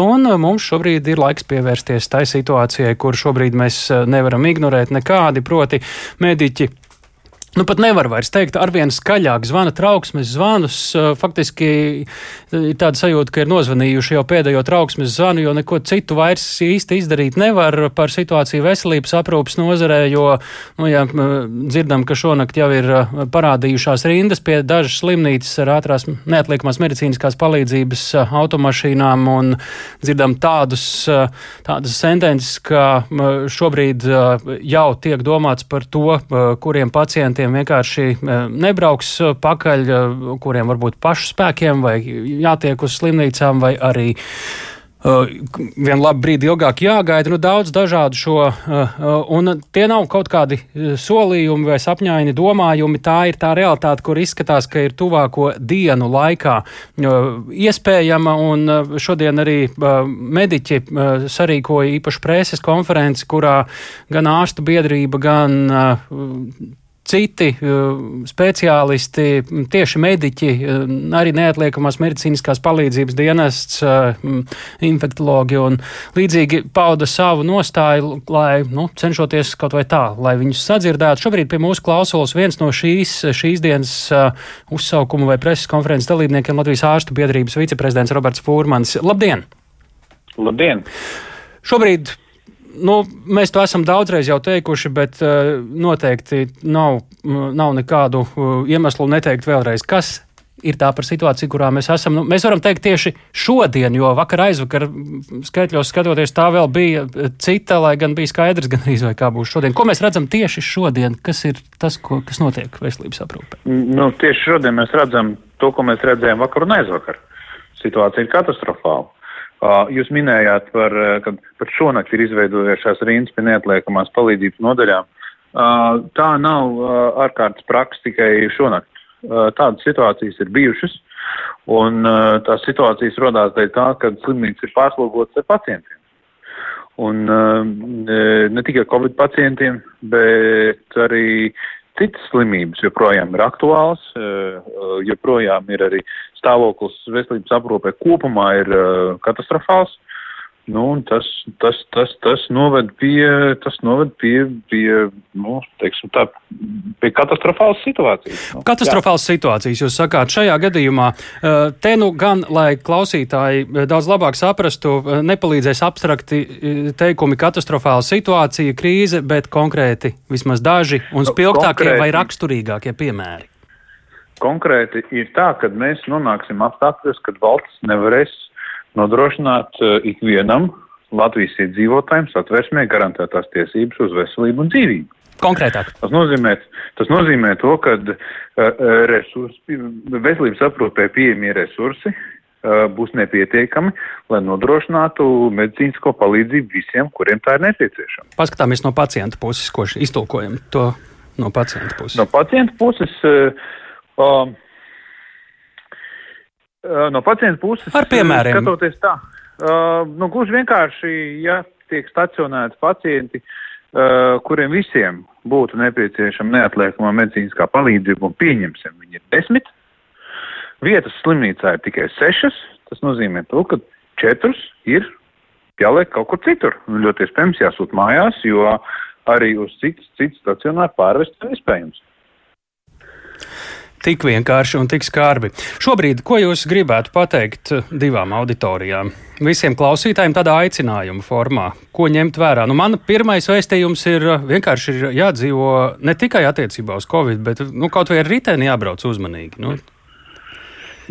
un mums šobrīd ir laiks pievērsties tai situācijai, kur šobrīd mēs nevaram ignorēt nekādi, proti mediķi Nu, pat nevar vairs teikt, arvien skaļāk zvana trauksmes zvanus. Faktiski ir tāda sajūta, ka ir nozvanījuši jau pēdējo trauksmes zvanu, jo neko citu vairs īsti izdarīt nevar par situāciju veselības aprūpas nozarē, jo, nu, ja dzirdam, ka šonakt jau ir parādījušās rindas pie dažas slimnīcas ar ātrās neatliekamās medicīniskās palīdzības automašīnām, un dzirdam tādus, tādas sentences, ka šobrīd jau tiek domāts par to, kuriem pacientiem pacientiem vienkārši eh, nebrauks eh, pakaļ, eh, kuriem varbūt pašu spēkiem vai jātiek uz slimnīcām vai arī. Uh, vienu labu brīdi ilgāk jāgaida, nu daudz dažādu šo, uh, un tie nav kaut kādi solījumi vai sapņaini domājumi, tā ir tā realitāte, kur izskatās, ka ir tuvāko dienu laikā uh, iespējama, un šodien arī mediķi sarīkoja īpašu preses konferenci, kurā gan ārstu biedrība, gan citi uh, speciālisti, tieši mediķi, uh, arī neatliekamās medicīniskās palīdzības dienests, uh, infektologi un līdzīgi pauda savu nostāju, lai nu, cenšoties kaut vai tā, lai viņus sadzirdētu. Šobrīd pie mūsu klausulas viens no šīs, šīs dienas uzsaukuma vai preses konferences dalībniekiem Latvijas ārstu biedrības viceprezidents Roberts Fūrmans. Labdien! Labdien! Šobrīd nu, mēs to esam daudzreiz jau teikuši, bet uh, noteikti nav, nav nekādu uh, iemeslu neteikt vēlreiz, kas ir tā par situāciju, kurā mēs esam. Nu, mēs varam teikt tieši šodien, jo vakar aizvakar skaitļos skatoties, tā vēl bija cita, lai gan bija skaidrs, gan arī vai kā būs šodien. Ko mēs redzam tieši šodien? Kas ir tas, ko, kas notiek veselības aprūpē? Nu, tieši šodien mēs redzam to, ko mēs redzējām vakar un aizvakar. Situācija ir katastrofāla. Jūs minējāt, par, ka pat šonakt ir izveidojušās rindas pie neatliekamās palīdzības nodaļām. Tā nav ārkārtas praksa tikai šonakt. Tādas situācijas ir bijušas, un tās situācijas rodās dēļ tā, ka slimnīcas ir pārslogotas ar pacientiem. Un ne tikai Covid pacientiem, bet arī citas slimības joprojām ir aktuāls, joprojām ir arī stāvoklis veselības aprūpē kopumā ir katastrofāls. Nu, tas, tas, tas, tas noved pie, tas noved pie, pie, nu, teiksim tā, pie katastrofālas situācijas. Nu, katastrofālas jā. situācijas, jūs sakāt, šajā gadījumā te nu gan, lai klausītāji daudz labāk saprastu, nepalīdzēs abstrakti teikumi katastrofāla situācija, krīze, bet konkrēti vismaz daži un nu, spilgtākie konkrēti. vai raksturīgākie piemēri. Konkrēti ir tā, ka mēs nonāksim apstākļos, kad valsts nevarēs nodrošināt uh, ikvienam Latvijas iedzīvotājiem satversmē garantētās tiesības uz veselību un dzīvību. Konkrētāk. Tas nozīmē, tas nozīmē to, ka uh, resursi, veselības aprūpē pieejamie resursi uh, būs nepietiekami, lai nodrošinātu medicīnisko palīdzību visiem, kuriem tā ir nepieciešama. Paskatāmies no pacienta puses, ko iztulkojam to no pacienta puses. No pacienta puses. Uh, Um, uh, no pacienta puses, ar piemēriem, skatoties tā, nu, gluži vienkārši, ja tiek stacionēti pacienti, kuriem visiem būtu nepieciešama neatliekamā medicīniskā palīdzība, un pieņemsim, viņi ir desmit, vietas slimnīcā ir tikai sešas, tas nozīmē to, ka četras ir jāliek kaut kur citur, ļoti iespējams jāsūt mājās, jo arī uz citas, citas stacionāru pārvest nav iespējams. Tik vienkārši un tik skarbi. Šobrīd, ko jūs gribētu pateikt divām auditorijām? Visiem klausītājiem tādā aicinājuma formā, ko ņemt vērā. Nu, man pirmais vēstījums ir vienkārši ir jādzīvo ne tikai attiecībā uz covid, bet nu, kaut vai ar riteni jābrauc uzmanīgi. Nu.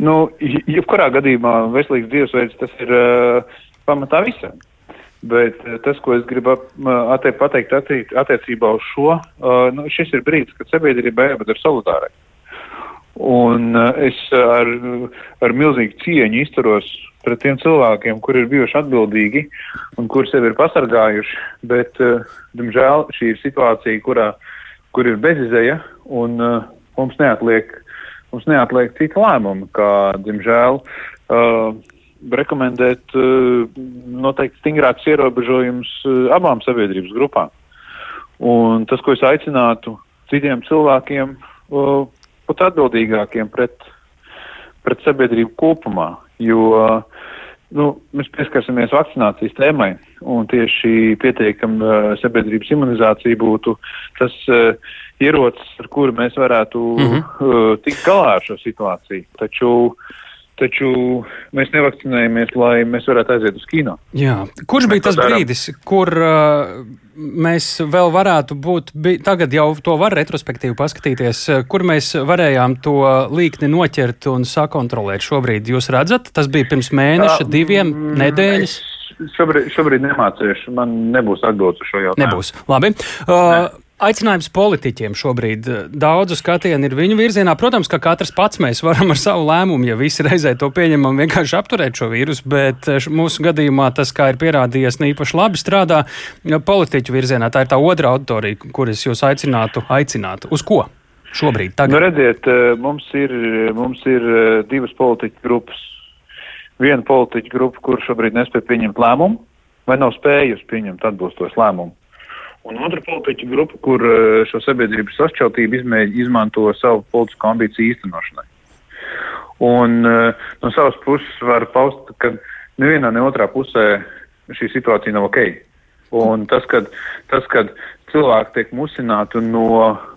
Nu, jebkurā gadījumā veselīgs dzīvesveids tas ir uh, pamatā visam. Bet tas, ko es gribu pateikt attiecībā uz šo, nu, šis ir brīdis, kad sabiedrībai jābūt solidārai. Un uh, es ar, ar milzīgu cieņu izturos pret tiem cilvēkiem, kuri ir bijuši atbildīgi un kuri sevi ir pasargājuši, bet, uh, diemžēl, šī ir situācija, kurā, kur ir bezizēja un uh, mums neatliek, mums neatliek cita lēmuma, kā, diemžēl, uh, rekomendēt uh, noteikti stingrāks ierobežojums uh, abām sabiedrības grupām. Un tas, ko es aicinātu citiem cilvēkiem, uh, būt atbildīgākiem pret, pret sabiedrību kopumā, jo nu, mēs pieskarsimies vakcinācijas tēmai, un tieši pieteikama uh, sabiedrības imunizācija būtu tas uh, ierocis, ar kuru mēs varētu mm -hmm. uh, tikt galā ar šo situāciju. Taču uh, taču mēs nevakcinējamies, lai mēs varētu aiziet uz kino. Jā. Kurš bija tas brīdis, kur uh, mēs vēl varētu būt, bija, tagad jau to var retrospektīvi paskatīties, kur mēs varējām to līkni noķert un sakontrolēt šobrīd? Jūs redzat, tas bija pirms mēneša, diviem, nedēļas? Šobrīd, šobrīd nemācīšu, man nebūs atbildes uz šo jautājumu. Nebūs. Labi. Uh, ne. Aicinājums politiķiem šobrīd daudzu skatienu ir viņu virzienā. Protams, ka katrs pats mēs varam ar savu lēmumu, ja visi reizē to pieņemam, vienkārši apturēt šo vīrusu, bet mūsu gadījumā tas, kā ir pierādījies, ne īpaši labi strādā politiķu virzienā. Tā ir tā otra auditorija, kuras jūs aicinātu aicināt. Uz ko? Šobrīd, tagad. Nu, redziet, mums ir, mums ir divas politiķu grupas. Viena politiķa grupa, kur šobrīd nespēja pieņemt lēmumu, vai nav spējusi pieņemt atbilstos lēmumus un otra politiķa grupa, kur eh, šo sabiedrības sašķeltību izmēģina izmanto savu politisko ambīciju īstenošanai. Un eh, no savas puses var paust, ka nevienā ne otrā pusē šī situācija nav ok. Un tas, kad, tas, kad cilvēki tiek musināti un no,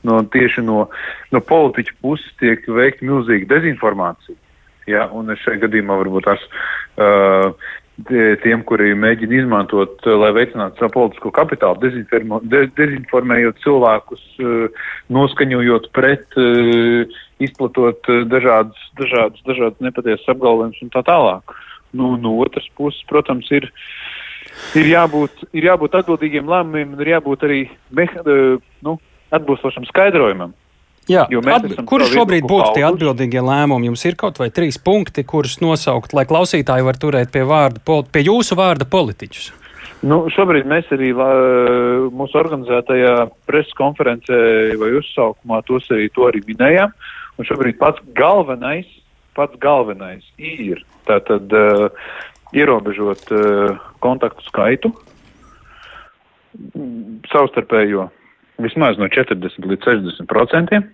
no tieši no, no politiķa puses tiek veikta milzīga dezinformācija. Ja, un šajā gadījumā varbūt tās uh, tiem, kuri mēģina izmantot, eh, lai veicinātu savu politisko kapitālu, dezinformējot cilvēkus, eh, noskaņojot pret, eh, izplatot dažādas, dažādas, dažādas nepatiesas apgalvojumus un tā tālāk. Nu, no otras puses, protams, ir, ir, jābūt, ir jābūt atbildīgiem lēmumiem un ir jābūt arī meha, nu, atbilstošam skaidrojumam. Jā, kur šobrīd būtu tie atbildīgie lēmumi? Jums ir kaut vai trīs punkti, kurus nosaukt, lai klausītāji var turēt pie, vārda, pie jūsu vārda politiķus? Nu, šobrīd mēs arī mūsu organizētajā preses konferencē vai uzsaukumā tos arī, to arī minējām. Un šobrīd pats galvenais, pats galvenais ir tātad uh, ierobežot uh, kontaktu skaitu, savstarpējo vismaz no 40 līdz 60 procentiem.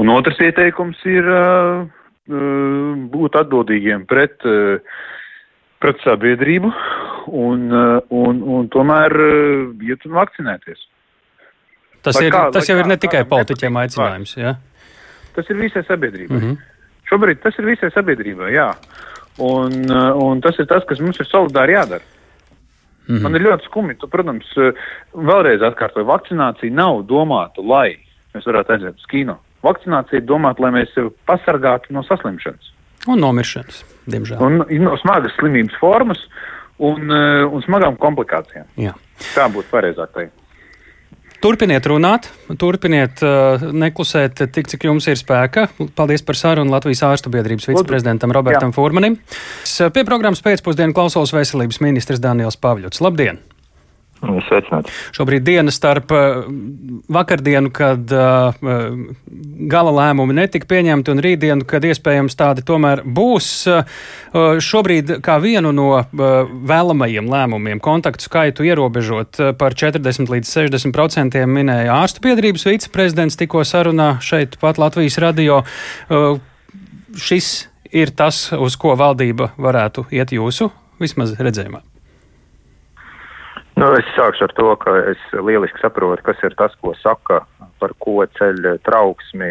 Un otrs ieteikums ir uh, būt atbildīgiem pret, uh, pret sabiedrību un, uh, un, un tomēr iet un vakcinēties. Tas, lai ir, kā, tas jau kā, ir ne tikai politiķiem aicinājums. Ja? Tas ir visai sabiedrībai. Mm -hmm. Šobrīd tas ir visai sabiedrībai, jā. Un, un tas ir tas, kas mums ir solidāri jādara. Mm -hmm. Man ir ļoti skumji. Tu, protams, vēlreiz atkārtoju, vakcinācija nav domāta, lai mēs varētu aiziet uz kino. Vakcinācija ir domāta, lai mēs sevi pasargātu no saslimšanas. Un nomiršanas, diemžēl. Un no smagas slimības formas un, un smagām komplikācijām. Jā. Tā būtu pareizāk teikt. Turpiniet runāt, turpiniet uh, neklusēt tik, cik jums ir spēka. Paldies par sarunu Latvijas ārstu biedrības viceprezidentam Robertam Jā. Furmanim. Pie programmas pēcpusdienu klausos veselības ministrs Daniels Pavļots. Labdien! Sveicināti. Šobrīd diena starp uh, vakardienu, kad uh, gala lēmumi netika pieņemti, un rītdienu, kad iespējams tādi tomēr būs. Šobrīd kā vienu no vēlamajiem lēmumiem kontaktu skaitu ierobežot par 40 līdz 60 procentiem minēja ārstu biedrības viceprezidents tikko sarunā šeit pat Latvijas radio. Šis ir tas, uz ko valdība varētu iet jūsu vismaz redzējumā. Nu, es sākšu ar to, ka es lieliski saprotu, kas ir tas, ko saka, par ko ceļ trauksmi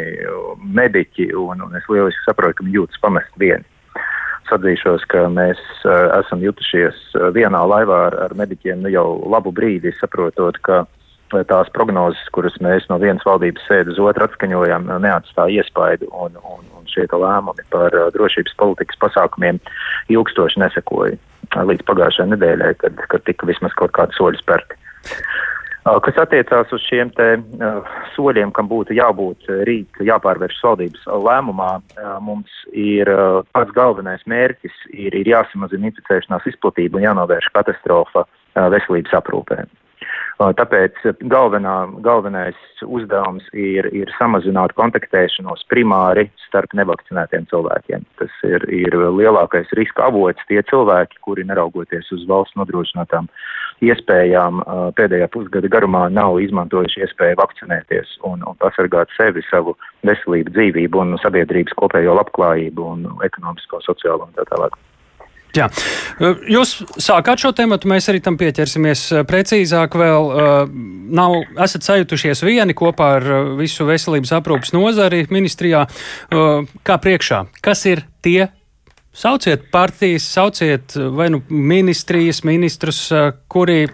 mediķi, un, un es lieliski saprotu, ka viņi jūtas pamest vieni. Sadzīšos, ka mēs uh, esam jutušies vienā laivā ar, ar mediķiem nu, jau labu brīdi, saprotot, ka tās prognozes, kuras mēs no vienas valdības sēdes uz otru atskaņojam, neatstāja iespaidu, un, un, un šie lēmumi par uh, drošības politikas pasākumiem ilgstoši nesekoja līdz pagājušajai nedēļai, kad, kad tika vismaz kaut kādi soļi spērti. Kas attiecās uz šiem te uh, soļiem, kam būtu jābūt rīt jāpārvērš valdības lēmumā, uh, mums ir uh, pats galvenais mērķis ir, ir jāsamazina inficēšanās izplatība un jānovērš katastrofa veselības aprūpē. Tāpēc galvenā, galvenais uzdevums ir, ir samazināt kontaktēšanos primāri starp nevakcinētiem cilvēkiem. Tas ir, ir lielākais riska avots tie cilvēki, kuri neraugoties uz valsts nodrošinātām iespējām pēdējā pusgada garumā nav izmantojuši iespēju vakcinēties un, un pasargāt sevi, savu veselību, dzīvību un sabiedrības kopējo labklājību un ekonomisko, sociālo un tā tālāk. Jā. Jūs sākāt šo tematu, mēs arī tam pieķersimies precīzāk. Vēl nav, esat sajutušies vieni kopā ar visu veselības aprūpas nozari ministrijā. Kā priekšā? Kas ir tie Sauciet partijas, sauciet vai nu ministrijas, ministrus, eh, kuri eh,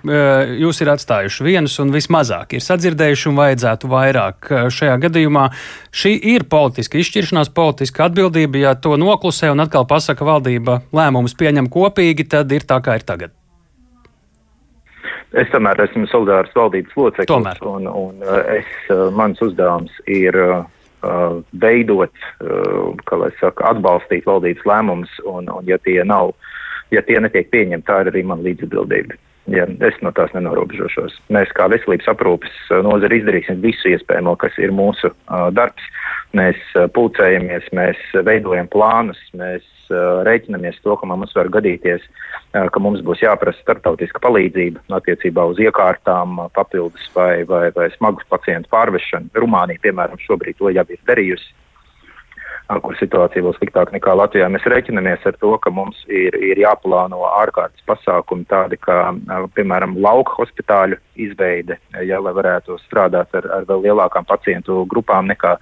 jūs ir atstājuši vienus un vismazāk ir sadzirdējuši un vajadzētu vairāk. Eh, šajā gadījumā šī ir politiska izšķiršanās, politiska atbildība. Ja to noklusē un atkal pasaka valdība lēmumus pieņem kopīgi, tad ir tā, kā ir tagad. Es tomēr esmu solidārs valdības loceklis. Un, un es, mans uzdevums ir uh, veidot, uh, kā lai saka, atbalstīt valdības lēmumus, un, un ja tie nav, ja tie netiek pieņemti, tā ir arī man līdzatbildība. Ja, es no tās nenorobežošos. Mēs kā veselības aprūpes uh, nozari izdarīsim visu iespējamo, kas ir mūsu uh, darbs. Mēs uh, pulcējamies, mēs veidojam plānus, mēs uh, rēķinamies to, ka mums var gadīties ka mums būs jāprasa starptautiska palīdzība attiecībā uz iekārtām, papildus vai, vai, vai smagus pacientu pārvešanu. Rumānija, piemēram, šobrīd to jau ir darījusi kur situācija vēl sliktāka nekā Latvijā. Mēs reiķinamies ar to, ka mums ir, ir jāplāno ārkārtas pasākumi, tādi kā, piemēram, lauka hospitāļu izveide, ja, lai varētu strādāt ar, ar vēl lielākām pacientu grupām nekā,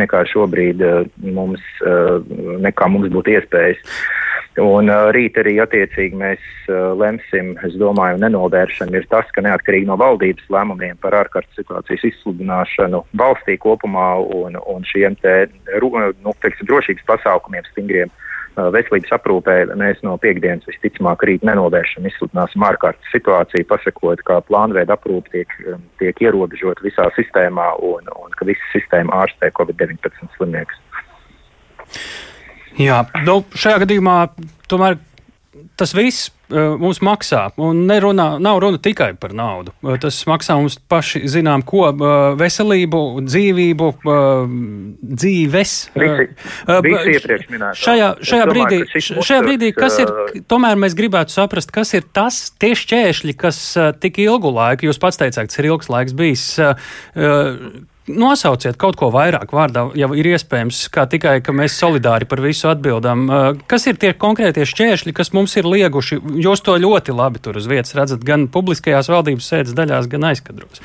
nekā šobrīd mums, nekā mums būtu iespējas. Un uh, rīt arī attiecīgi mēs lemsim, es domāju, nenovēršana ir tas, ka neatkarīgi no valdības lēmumiem par ārkārtas situācijas izsludināšanu valstī kopumā un, un šiem te, nu, teiksim, drošības pasākumiem stingriem uh, veselības aprūpē mēs no piekdienas visticamāk rīt nenovēršam, izsludināsim ārkārtas situāciju, pasakot, ka plānveida aprūpe tiek, um, tiek ierobežota visā sistēmā un, un ka visa sistēma ārstē Covid-19 slimniekus. Jā, nu, šajā gadījumā tomēr tas viss mums maksā. Un nerunā, nav runa tikai par naudu. Uh, tas maksā mums paši zinām, ko uh, veselību, dzīvību, dzīves. Visi, visi. Šajā, šajā, brīdī, šajā brīdī, kas ir, tomēr mēs gribētu saprast, kas ir tas, tie šķēršļi, kas tik ilgu laiku, jūs pats teicāt, tas ir ilgs laiks bijis Nosauciet kaut ko vairāk vārdā, ja ir iespējams, kā tikai, ka mēs solidāri par visu atbildam. Kas ir tie konkrētie šķēršļi, kas mums ir lieguši? Jūs to ļoti labi tur uz vietas redzat, gan publiskajās valdības sēdes daļās, gan aizkadros.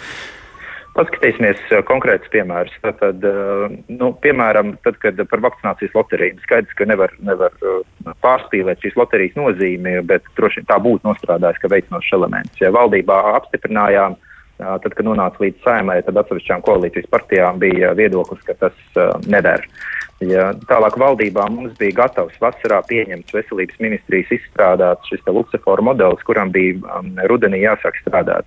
Paskatīsimies konkrētus piemērus. Tad, nu, piemēram, tad, kad par vakcinācijas loteriju skaidrs, ka nevar, nevar pārspīlēt šīs loterijas nozīmi, bet droši vien tā būtu nostrādājis, ka veicinošs elements. Ja valdībā apstiprinājām, uh, Tad, kad nonāca līdz saimai, tad atsevišķām koalīcijas partijām bija viedoklis, ka tas neder. Ja, tālāk valdībā mums bija gatavs vasarā pieņemts veselības ministrijas izstrādāts šis Luksefora modelis, kuram bija um, rudenī jāsāk strādāt.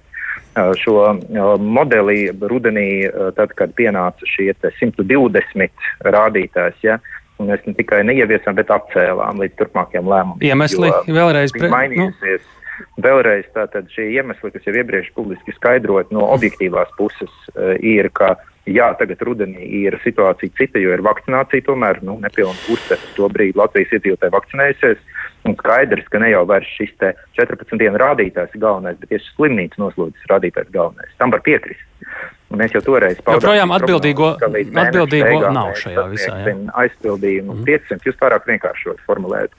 Uh, šo uh, modeli rudenī, uh, tad, kad pienāca šie 120 rādītājs, ja, mēs ne tikai neieviesām, bet apcēlām līdz turpmākajiem lēmumiem. Iemesli vēlreiz pre... mainījusies. Nu? Vēlreiz tātad šie iemesli, kas jau iepriekš publiski skaidrot no objektīvās puses, uh, ir, ka jā, tagad rudenī ir situācija cita, jo ir vakcinācija tomēr, nu, nepilna puse to brīdi Latvijas iedzīvotāji vakcinējusies. Un skaidrs, ka ne jau vairs šis 14 dienu rādītājs ir galvenais, bet tieši slimnīcas noslodzes rādītājs galvenais. Tam var piekrist. Mēs jau toreiz paudām. Joprojām atbildīgo, atbildīgo nav šajā visā. Jā. Aizpildījumu mm. 500, jūs pārāk vienkāršot formulējat.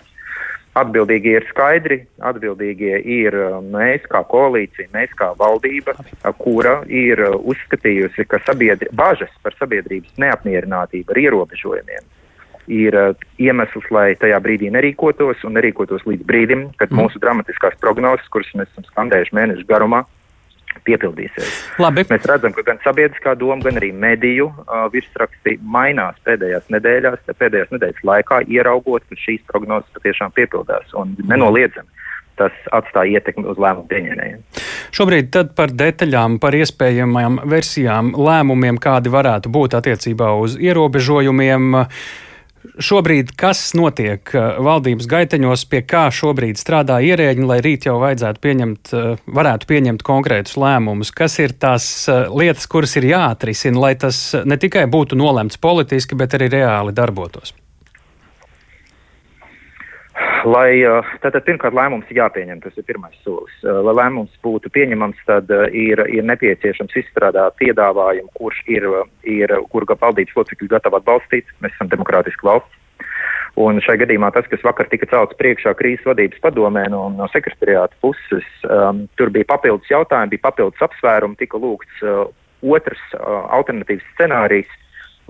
Atbildīgie ir skaidri, atbildīgie ir uh, mēs kā koalīcija, mēs kā valdība, uh, kura ir uh, uzskatījusi, ka sabiedri, bažas par sabiedrības neapmierinātību ar ierobežojumiem ir iemesls, lai tajā brīdī nerīkotos un nerīkotos līdz brīdim, kad mm. mūsu dramatiskās prognozes, kuras mēs esam skandējuši mēnešu garumā, piepildīsies. Labi. Mēs redzam, ka gan sabiedriskā doma, gan arī mediju uh, virsraksti mainās pēdējās nedēļās, pēdējās nedēļas laikā, ieraugot, ka šīs prognozes patiešām piepildās un nenoliedzami. Tas atstāja ietekmi uz lēmumu pieņēmējiem. Šobrīd par detaļām, par iespējamajām versijām, lēmumiem, kādi varētu būt attiecībā uz ierobežojumiem. Uh, Šobrīd, kas notiek uh, valdības gaiteņos, pie kā šobrīd strādā ierēģi, lai rīt jau vajadzētu pieņemt, uh, varētu pieņemt konkrētus lēmumus? Kas ir tās uh, lietas, kuras ir jāatrisina, lai tas ne tikai būtu nolemts politiski, bet arī reāli darbotos? Lai, tātad pirmkārt lēmums ir jāpieņem, tas ir pirmais solis. Lai lēmums būtu pieņemams, tad ir, ir nepieciešams izstrādāt piedāvājumu, kurš ir, ir kur valdības locekļi gatavi atbalstīt. Mēs esam demokrātiski valsts. Un šai gadījumā tas, kas vakar tika celts priekšā krīzes vadības padomē no, no sekretariāta puses, um, tur bija papildus jautājumi, bija papildus apsvērumi, tika lūgts uh, otrs uh, alternatīvs scenārijs,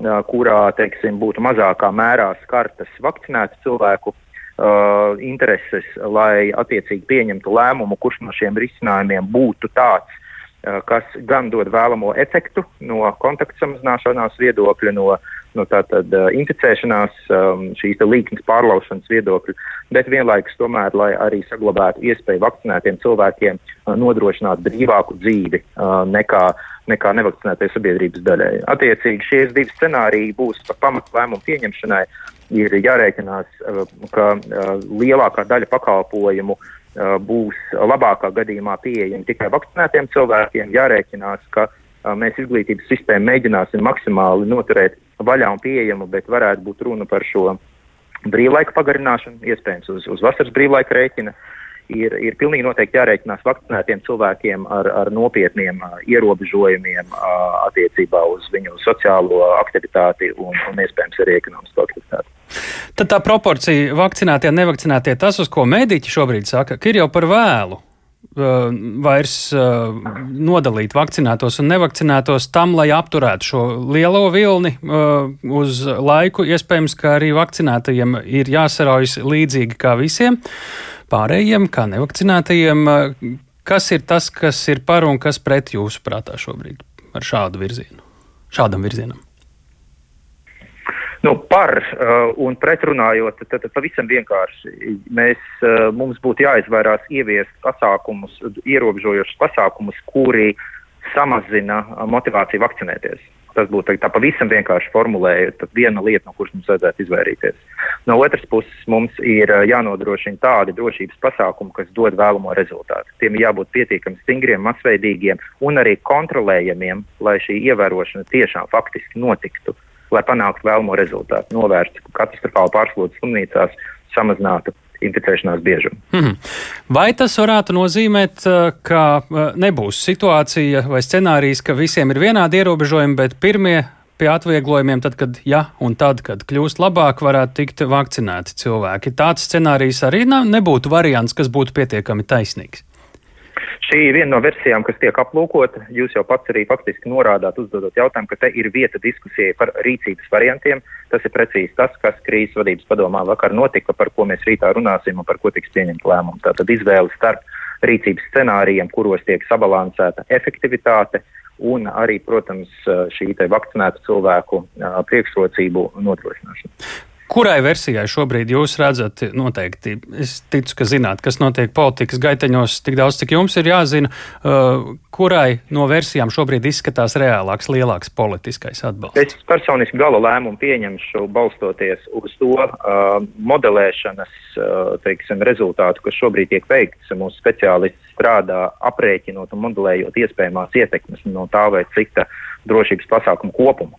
uh, kurā, teiksim, būtu mazākā mērā skartas vakcinētu cilvēku uh, intereses, lai attiecīgi pieņemtu lēmumu, kurš no šiem risinājumiem būtu tāds, uh, kas gan dod vēlamo efektu no kontaktu samazināšanās viedokļa, no no tātad uh, inficēšanās, um, šīs līknes pārlaušanas viedokļu, bet vienlaikus tomēr, lai arī saglabātu iespēju vakcinētiem cilvēkiem uh, nodrošināt brīvāku dzīvi uh, nekā, nekā nevakcinētai sabiedrības daļai. Attiecīgi šie divi scenāriji būs par pamatu lēmumu pieņemšanai. Ir jārēķinās, uh, ka uh, lielākā daļa pakalpojumu uh, būs labākā gadījumā pieejami tikai vakcinētiem cilvēkiem. Jārēķinās, ka mēs izglītības sistēmu mēģināsim maksimāli noturēt vaļā un pieejamu, bet varētu būt runa par šo brīvlaika pagarināšanu, iespējams uz, uz vasaras brīvlaika rēķina. Ir, ir pilnīgi noteikti jārēķinās vakcinētiem cilvēkiem ar, ar nopietniem uh, ierobežojumiem uh, attiecībā uz viņu sociālo aktivitāti un, un iespējams arī ekonomisko aktivitāti. Tad tā proporcija vakcinētie un nevakcinētie, tas, uz ko mediķi šobrīd saka, ka ir jau par vēlu Uh, vairs nodalīt vakcinētos un nevakcinētos tam, lai apturētu šo lielo vilni uz laiku. Iespējams, ka arī vakcinētajiem ir jāsaraujas līdzīgi kā visiem pārējiem, kā nevakcinētajiem. Kas ir tas, kas ir par un kas pret jūsu prātā šobrīd ar šādu virzienu, šādam virzienam? Nu, par uh, un pretrunājot, tad, tad pavisam vienkārši mēs, uh, mums būtu jāizvairās ieviest pasākumus, ierobežojošus pasākumus, kuri samazina motivāciju vakcinēties. Tas būtu tā pavisam vienkārši formulējot, viena lieta, no kuras mums vajadzētu izvairīties. No otras puses, mums ir jānodrošina tādi drošības pasākumi, kas dod vēlamo rezultātu. Tiem ir jābūt pietiekami stingriem, masveidīgiem un arī kontrolējamiem, lai šī ievērošana tiešām faktiski notiktu lai panāktu vēlamo rezultātu, novērstu katastrofālu pārslodzi slimnīcās, samazinātu inficēšanās biežumu. Mm -hmm. Vai tas varētu nozīmēt, uh, ka uh, nebūs situācija vai scenārijs, ka visiem ir vienādi ierobežojumi, bet pirmie pie atvieglojumiem, tad, kad, ja un tad, kad kļūst labāk, varētu tikt vakcinēti cilvēki? Tāds scenārijs arī nebūtu variants, kas būtu pietiekami taisnīgs. Šī ir viena no versijām, kas tiek aplūkota. Jūs jau pats arī faktiski norādāt, uzdodot jautājumu, ka te ir vieta diskusijai par rīcības variantiem. Tas ir precīzi tas, kas krīzes vadības padomā vakar notika, par ko mēs rītā runāsim un par ko tiks pieņemt lēmumu. Tātad izvēle starp rīcības scenārijiem, kuros tiek sabalansēta efektivitāte un arī, protams, šī vakcinētu cilvēku priekšrocību nodrošināšana. Kurai versijai šobrīd jūs redzat, noteikti, es ticu, ka zināt, kas notiek politikas gaiteņos tik daudz, cik jums ir jāzina, uh, kurai no versijām šobrīd izskatās reālāks, lielāks politiskais atbalsts? Es personiski gala lēmumu pieņemšu balstoties uz to uh, modelēšanas, uh, teiksim, rezultātu, kas šobrīd tiek veikts. Mūsu speciālisti strādā aprēķinot un modelējot iespējamās ietekmes no tā vai cita drošības pasākumu kopumu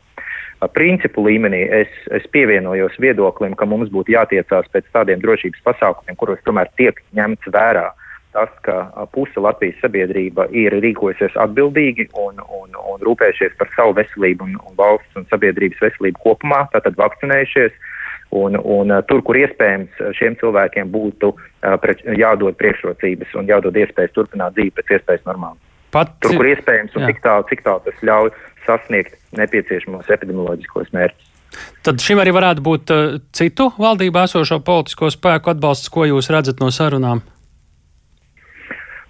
principu līmenī es, es pievienojos viedoklim, ka mums būtu jātiecās pēc tādiem drošības pasākumiem, kuros tomēr tiek ņemts vērā tas, ka puse Latvijas sabiedrība ir rīkojusies atbildīgi un, un, un rūpējušies par savu veselību un, un valsts un sabiedrības veselību kopumā, tātad vakcinējušies. Un, un tur, kur iespējams šiem cilvēkiem būtu uh, pre, jādod priekšrocības un jādod iespējas turpināt dzīvi pēc iespējas normāli. Pat, tur, kur iespējams un cik tālu, cik tālu tas ļauj sasniegt nepieciešamos epidemioloģiskos mērķus. Tad šim arī varētu būt uh, citu valdībā esošo politisko spēku atbalsts, ko jūs redzat no sarunām?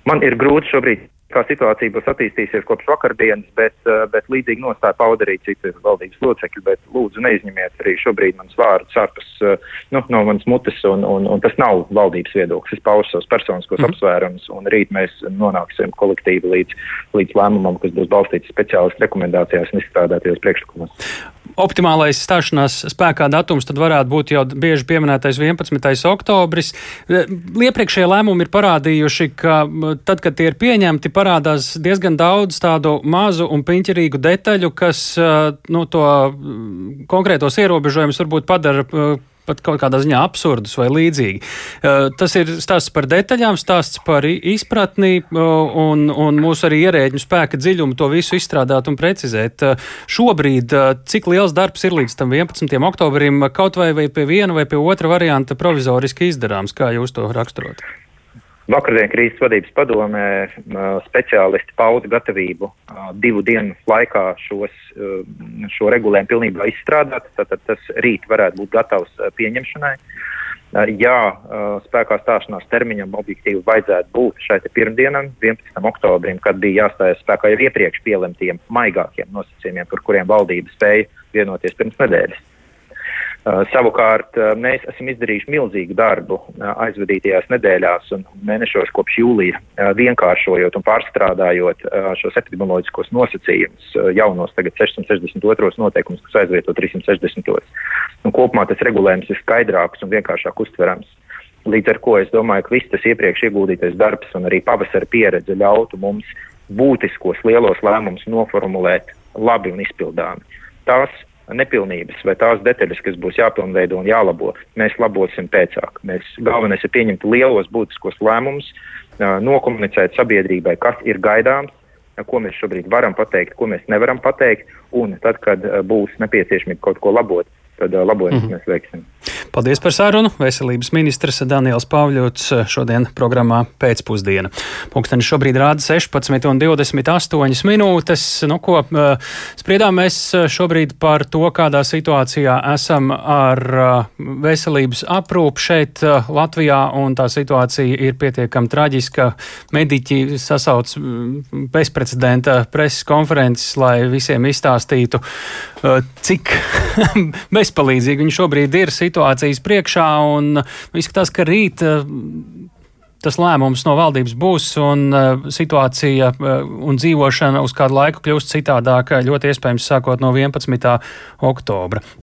Man ir grūti šobrīd kā situācija būs attīstīsies kopš vakardienas, bet, eh, bet līdzīgi nostāja pauda arī citi valdības locekļi, bet lūdzu neizņemiet arī šobrīd mans vārds ārpus eh, nu, no manas mutes, un, un, un tas nav valdības viedoklis. Es paužu savus personiskos mm. apsvērumus, un rīt mēs nonāksim kolektīvi līdz, līdz lēmumam, kas būs balstīts speciālistu rekomendācijās un izstrādātajos priekšlikumos. Optimālais stāšanās spēkā datums tad varētu būt jau bieži pieminētais 11. oktobris. Iepriekšējie lēmumi ir parādījuši, ka tad, kad tie ir pieņemti, parādās diezgan daudz tādu mazu un piņķerīgu detaļu, kas nu, to konkrētos ierobežojumus varbūt padara pat kaut kādā ziņā absurdus vai līdzīgi. Tas ir stāsts par detaļām, stāsts par izpratni un, un mūsu arī ierēģu spēka dziļumu to visu izstrādāt un precizēt. Šobrīd, cik liels darbs ir līdz tam 11. oktobrim, kaut vai, vai pie viena vai pie otra varianta provizoriski izdarāms, kā jūs to raksturot? Vakardien krīzes vadības padomē speciālisti pauda gatavību divu dienu laikā šos, šo regulējumu pilnībā izstrādāt. Tātad tas rīt varētu būt gatavs pieņemšanai. Jā, spēkā stāšanās termiņam objektīvi vajadzētu būt šai pirmdienam, 11. oktobrim, kad bija jāstājas spēkā jau iepriekš pielemtiem maigākiem nosacījumiem, par kuriem valdība spēja vienoties pirms nedēļas. Uh, savukārt uh, mēs esam izdarījuši milzīgu darbu uh, aizvadītajās nedēļās un mēnešos kopš jūlija, vienkāršojot un pārstrādājot šos epidemioloģiskos nosacījumus, jaunos tagad 662. noteikumus, kas aizvieto 360. Un kopumā tas regulējums ir skaidrāks un vienkāršāk uztverams. Līdz ar to es domāju, ka viss tas iepriekš ieguldītais darbs un arī pavasara pieredze ļautu mums būtiskos lielos lēmumus noformulēt labi un izpildāmi. Tās nepilnības vai tās detaļas, kas būs jāpilnveido un jālabo, mēs labosim pēcāk. Mēs galvenais ir pieņemt lielos būtiskos lēmumus, nokomunicēt sabiedrībai, kas ir gaidāms, ko mēs šobrīd varam pateikt, ko mēs nevaram pateikt, un tad, kad būs nepieciešamība kaut ko labot, tad labojumus mm -hmm. mēs veiksim. Paldies par sarunu. Veselības ministrs Daniels Pāvļots šodien programmā pēcpusdiena. Pūksteni šobrīd rāda 16,28 minūtes. Nu, ko spriedām mēs šobrīd par to, kādā situācijā esam ar veselības aprūpu šeit Latvijā, un tā situācija ir pietiekami traģiska. Mediķi sasauc bezprecedenta preses konferences, lai visiem izstāstītu, cik bezpalīdzīgi viņi šobrīd ir situācijas priekšā. Un izskatās, ka rīt eh, tas lēmums no valdības būs un uh, situācija uh, un dzīvošana uz kādu laiku kļūst citādāka, ļoti iespējams sākot no 11. oktobra.